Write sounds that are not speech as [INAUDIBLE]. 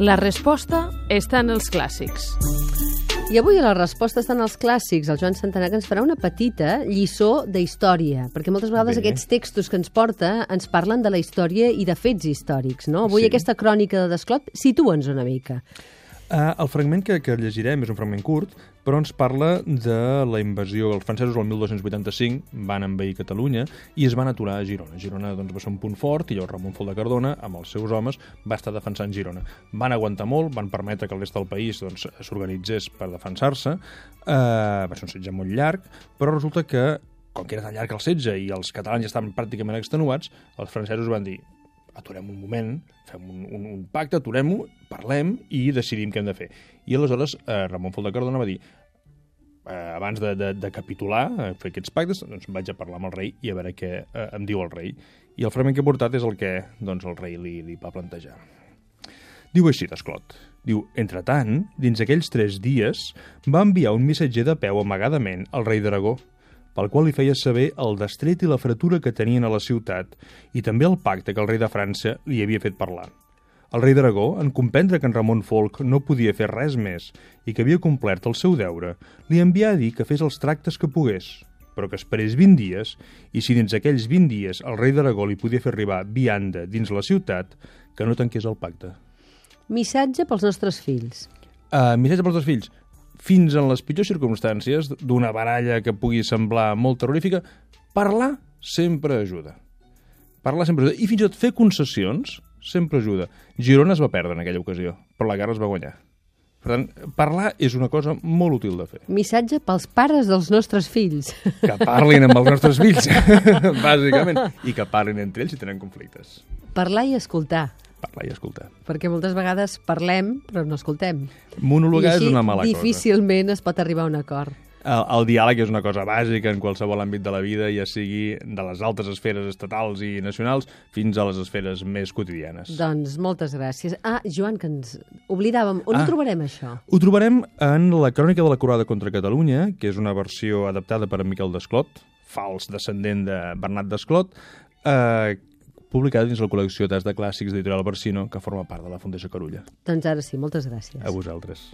La resposta està en els clàssics. I avui a la resposta estan els clàssics. El Joan Santanà que ens farà una petita lliçó de història, perquè moltes vegades Bé. aquests textos que ens porta ens parlen de la història i de fets històrics, no? Avui Sí. aquesta crònica de Desclot, situa'ns una mica. Uh, el fragment que, que llegirem és un fragment curt, però ens parla de la invasió. Els francesos el 1285 van envair Catalunya i es van aturar a Girona. Girona doncs, va ser un punt fort i llavors Ramon Fol de Cardona, amb els seus homes, va estar defensant Girona. Van aguantar molt, van permetre que el rest del país doncs, s'organitzés per defensar-se. Uh, va ser un setge molt llarg, però resulta que, com que era tan llarg el setge i els catalans ja estaven pràcticament extenuats, els francesos van dir aturem un moment, fem un, un, un pacte, aturem-ho, parlem i decidim què hem de fer. I aleshores eh, Ramon Fol de Cardona va dir eh, abans de, de, de capitular, eh, fer aquests pactes, doncs vaig a parlar amb el rei i a veure què eh, em diu el rei. I el fragment que he portat és el que doncs, el rei li, li va plantejar. Diu així, Desclot. Diu, entre tant, dins aquells tres dies, va enviar un missatger de peu amagadament al rei d'Aragó, pel qual li feia saber el destret i la fretura que tenien a la ciutat i també el pacte que el rei de França li havia fet parlar. El rei d'Aragó, en comprendre que en Ramon Folk no podia fer res més i que havia complert el seu deure, li envià a dir que fes els tractes que pogués, però que esperés 20 dies i si dins aquells 20 dies el rei d'Aragó li podia fer arribar vianda dins la ciutat, que no tanqués el pacte. Missatge pels nostres fills. Uh, missatge pels dos fills. Fins en les pitjors circumstàncies d'una baralla que pugui semblar molt terrorífica, parlar sempre ajuda. Parlar sempre ajuda. I fins i tot fer concessions sempre ajuda. Girona es va perdre en aquella ocasió, però la guerra es va guanyar. Per tant, parlar és una cosa molt útil de fer. Missatge pels pares dels nostres fills. Que parlin amb els nostres fills, [LAUGHS] bàsicament, i que parlin entre ells si tenen conflictes. Parlar i escoltar. Parlar i escoltar. Perquè moltes vegades parlem, però no escoltem. Monologar és una mala cosa. difícilment es pot arribar a un acord. El, el diàleg és una cosa bàsica en qualsevol àmbit de la vida, ja sigui de les altes esferes estatals i nacionals fins a les esferes més quotidianes. Doncs moltes gràcies. Ah, Joan, que ens oblidàvem. On Ah. ho trobarem, això? Ho trobarem en la Crònica de la Croada contra Catalunya, que és una versió adaptada per en Miquel Desclot, fals descendent de Bernat Desclot, eh, publicada dins la col·lecció Tas de Clàssics d'Editorial Barsino, que forma part de la Fundació Carulla. Doncs ara sí, moltes gràcies. A vosaltres.